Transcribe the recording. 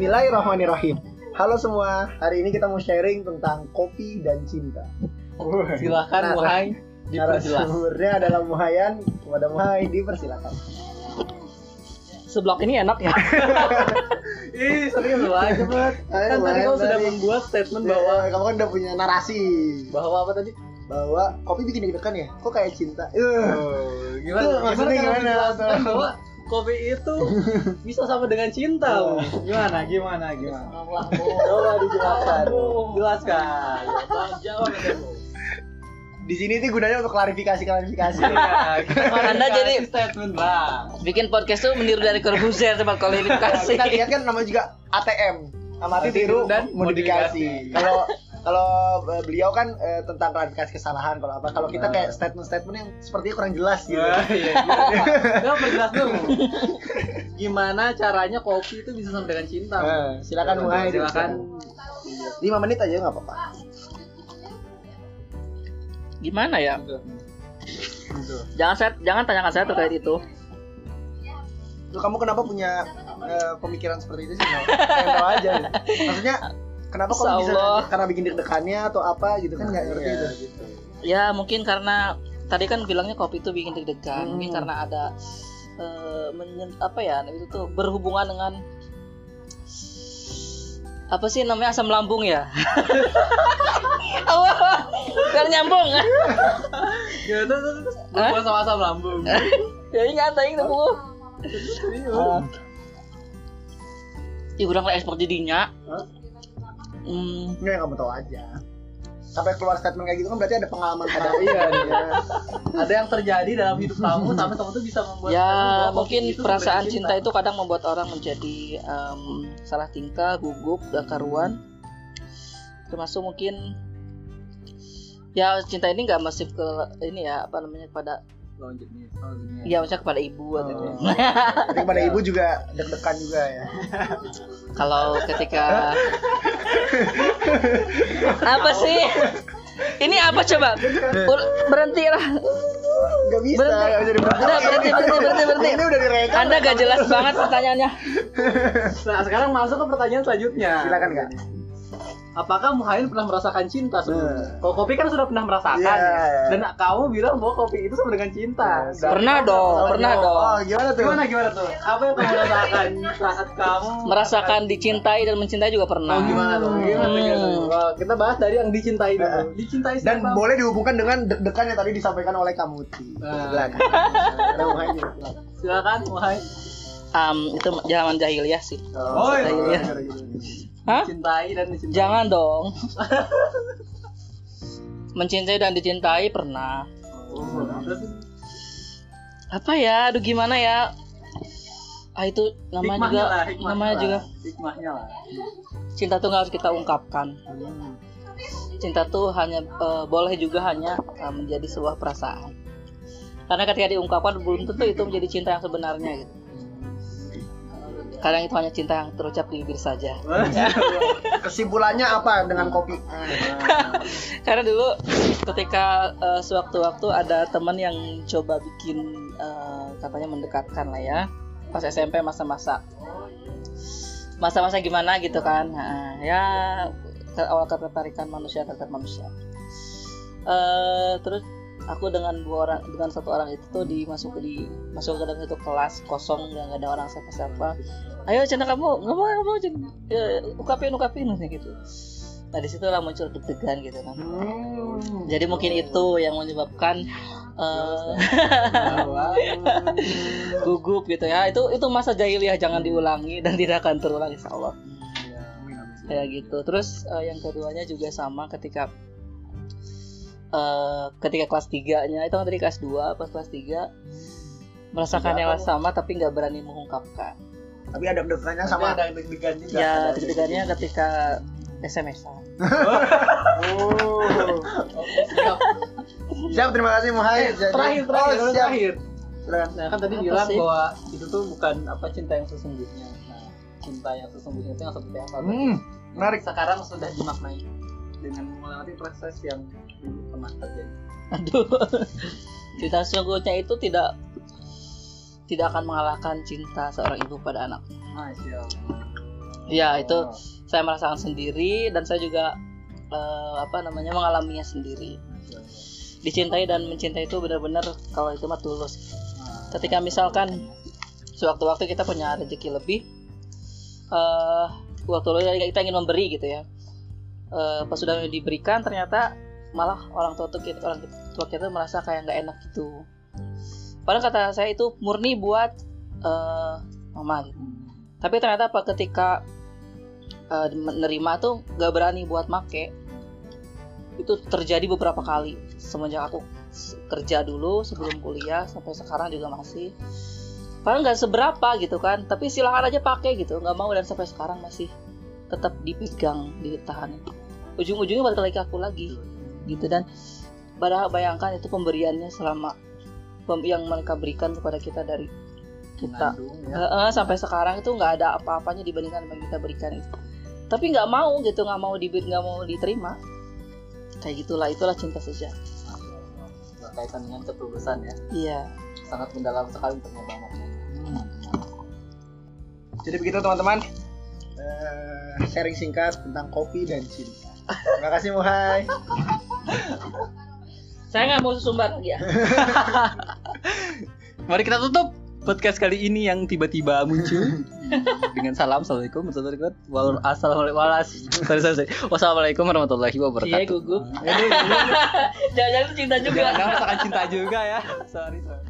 Bismillahirrahmanirrahim. Halo semua, hari ini kita mau sharing tentang kopi dan cinta. Silakan Nah, Muhai diperjelas. Narasumbernya adalah Muhayan. Kepada Muhai dipersilakan. Seblok ini enak ya. Ih, serius lu aja, Bet. Ayo, Kan tadi kamu sudah membuat statement Bahwa bahwa kamu kan udah punya narasi bahwa apa tadi? bahwa kopi bikin deg-degan ya. Kok kayak cinta? Uh. gimana? Itu maksudnya gimana? bahwa kopi itu bisa sama dengan cinta. Bu? Gimana? Gimana? Gimana? Coba dijelaskan. Jelaskan. Jawab ya. Di sini tuh gunanya untuk klarifikasi-klarifikasi. Iya, kita Anda klarifikasi jadi- statement, Bang. Bikin podcast tuh meniru dari Corbuzier tempat kualifikasi. kita lihat kan namanya juga ATM. Amati tiru dan modifikasi. Kalau kalau beliau kan eh, tentang klarifikasi kesalahan kalau apa kalau kita Nah. kayak statement-statement yang sepertinya kurang jelas gitu. Iya, iya. Coba perjelas dulu. Gimana caranya kopi itu bisa sama dengan cinta? Bu? Eh, silakan mulai. Silakan. 5 menit aja nggak apa-apa. Gimana ya? Gitu. Jangan saya jangan tanyakan saya terkait itu. Lu kamu kenapa punya eh, pemikiran seperti itu sih? Tahu aja. gitu. Maksudnya kenapa kok bisa Allah. karena bikin deg-degannya atau apa gitu kan nggak ngerti Iya, itu. gitu. Ya mungkin karena tadi kan bilangnya kopi itu bikin deg-degan. Hmm. Mungkin karena ada eh, menyen- apa ya itu tuh berhubungan dengan apa sih namanya asam lambung ya? Allah, biar nyambung. Gimana tuh? tuh, tuh? Hah? Berbuat sama asam lambung. ya ingat tadi itu bu. Ah. Ya kurang lah ekspor jadinya. Hah? Hmm, Nggak yang kamu tahu aja. Sampai keluar statement kayak gitu kan berarti ada pengalaman pada Iya, iya. Ada yang terjadi dalam hidup kamu sampai kamu tuh bisa membuat ya mungkin itu perasaan cinta itu kadang membuat orang menjadi em, salah tingkah, gugup, gak karuan. Termasuk mungkin ya cinta ini nggak masif ke ini ya apa namanya kepada Lanjutnya, lanjutnya. ya maksudnya kepada ibu atau gitu. Oh. Kepada ibu juga deg-degan juga ya. Kalau ketika apa sih? Ini apa coba? Berhenti lah. Enggak bisa, Berhenti. nggak bisa diberhenti. Udah, berhenti, berhenti, berhenti, berhenti. Ini udah direkam. Anda gak jelas banget pertanyaannya. Nah, sekarang masuk ke pertanyaan selanjutnya. Silakan kak. Apakah Muhain pernah merasakan cinta sebelumnya? Kalau kopi kan sudah pernah merasakan Iya, ya. iya. Dan kamu bilang bahwa kopi itu sama dengan cinta. Dan- Pernah dong, pernah Oh, dong. Oh, gimana tuh? Gimana gimana tuh? Apa yang kamu rasakan saat kamu Merasakan dicintai dan mencintai juga pernah. Oh gimana tuh? Gimana tuh? Gimana tuh? Hmm. Kita bahas dari yang dicintai dulu. Nah. Dicintai Dan boleh dihubungkan dengan deg-degan yang tadi disampaikan oleh Kamuti. Nah. Silakan. Muhammad. Am, itu zaman jahiliyah sih. Oh, iya. Hah? Dicintai dan dicintai. Jangan dong. mencintai dan dicintai pernah. Oh, Apa ya? Aduh gimana ya? Ah itu namanya hikmahnya juga lah, hikmahnya namanya lah. juga hikmahnya lah. cinta tuh nggak harus kita ungkapkan. Cinta tuh hanya eh, boleh juga hanya eh, menjadi sebuah perasaan. Karena ketika diungkapkan belum tentu itu menjadi cinta yang sebenarnya gitu. Kadang itu hanya cinta yang terucap di bibir saja. Kesimpulannya apa dengan kopi? Karena dulu ketika eh, sewaktu-waktu ada teman yang coba bikin eh, katanya mendekatkan lah ya. Pas SMP masa-masa. Masa-masa gimana gitu kan. Nah, ya awal ketertarikan manusia terhadap manusia. Eh, terus aku dengan dua orang dengan satu orang itu tuh dimasuk di masuk ke dalam satu kelas kosong nggak ada orang siapa-siapa. Ayo cina kamu nggak mau nggak mau Cen. ya, ungkapin ungkapin gitu nah di situlah muncul deg-degan gitu kan. Hmm. jadi mungkin itu yang menyebabkan eh, gugup gitu ya. Itu itu masa jahiliyah jangan diulangi dan tidak akan terulang insya Allah. Kayak gitu. Terus eh, yang keduanya juga sama ketika eh, ketika kelas 3 nya itu kan tadi kelas 2 pas kelas 3 merasakan yang sama tapi nggak berani mengungkapkan Tapi ada deg-degannya sama. ada deg-degan juga. ya deg-degannya ketika SMS-an Oh. Siap. Siap, terima kasih Muhai. Eh, terakhir, terakhir, Oh, terakhir. Nah kan tadi Apa bilang sih? bahwa itu tuh bukan apa cinta yang sesungguhnya. Nah, cinta yang sesungguhnya itu yang seperti apa? Hmm, menarik. Sekarang sudah dimaknai dengan melewati proses yang dulu pernah terjadi. Aduh. Cinta sesungguhnya itu tidak tidak akan mengalahkan cinta seorang ibu pada anak. Masya Allah. ya itu saya merasakan sendiri dan saya juga eh, apa namanya mengalaminya sendiri dicintai dan mencintai itu benar-benar kalau itu mah tulus ketika misalkan sewaktu-waktu kita punya rezeki lebih eh waktu kita ingin memberi gitu ya Eh, pas sudah diberikan ternyata malah orang tua tuh kita orang tua kita merasa kayak nggak enak gitu. Padahal kata saya itu murni buat eh, mama gitu. Tapi ternyata apa ketika eh, menerima tuh nggak berani buat make itu terjadi beberapa kali. Semenjak aku kerja dulu sebelum kuliah sampai sekarang juga masih. Padahal nggak seberapa gitu kan tapi silahkan aja pakai gitu nggak mau. Dan sampai sekarang masih tetap dipegang ditahan. Ujung-ujungnya balik lagi ke aku lagi gitu. Dan padahal bayangkan itu pemberiannya selama pem- yang mereka berikan kepada kita dari kita. Mengandung, ya. Heeh, sampai sekarang itu nggak ada apa-apanya dibandingkan yang kita berikan itu. Tapi nggak mau gitu nggak mau diberi nggak mau diterima. Kayak gitulah itulah cinta sejati. Berkaitan dengan ketulusan ya. Iya. Sangat mendalam sekali untuk ngebangun Jadi begitu teman-teman. Eh, sharing singkat tentang kopi dan cinta. Terima kasih Muhai. Saya nggak mau sumbar lagi ya Mari kita tutup podcast kali ini yang tiba-tiba muncul dengan salam assalamualaikum warahmatullahi wabarakatuh. Assalamualaikum. Wassalamualaikum warahmatullahi iya wabarakatuh. gugup jangan-jangan cinta juga Jangan merasakan cinta juga ya. Sorry, sorry.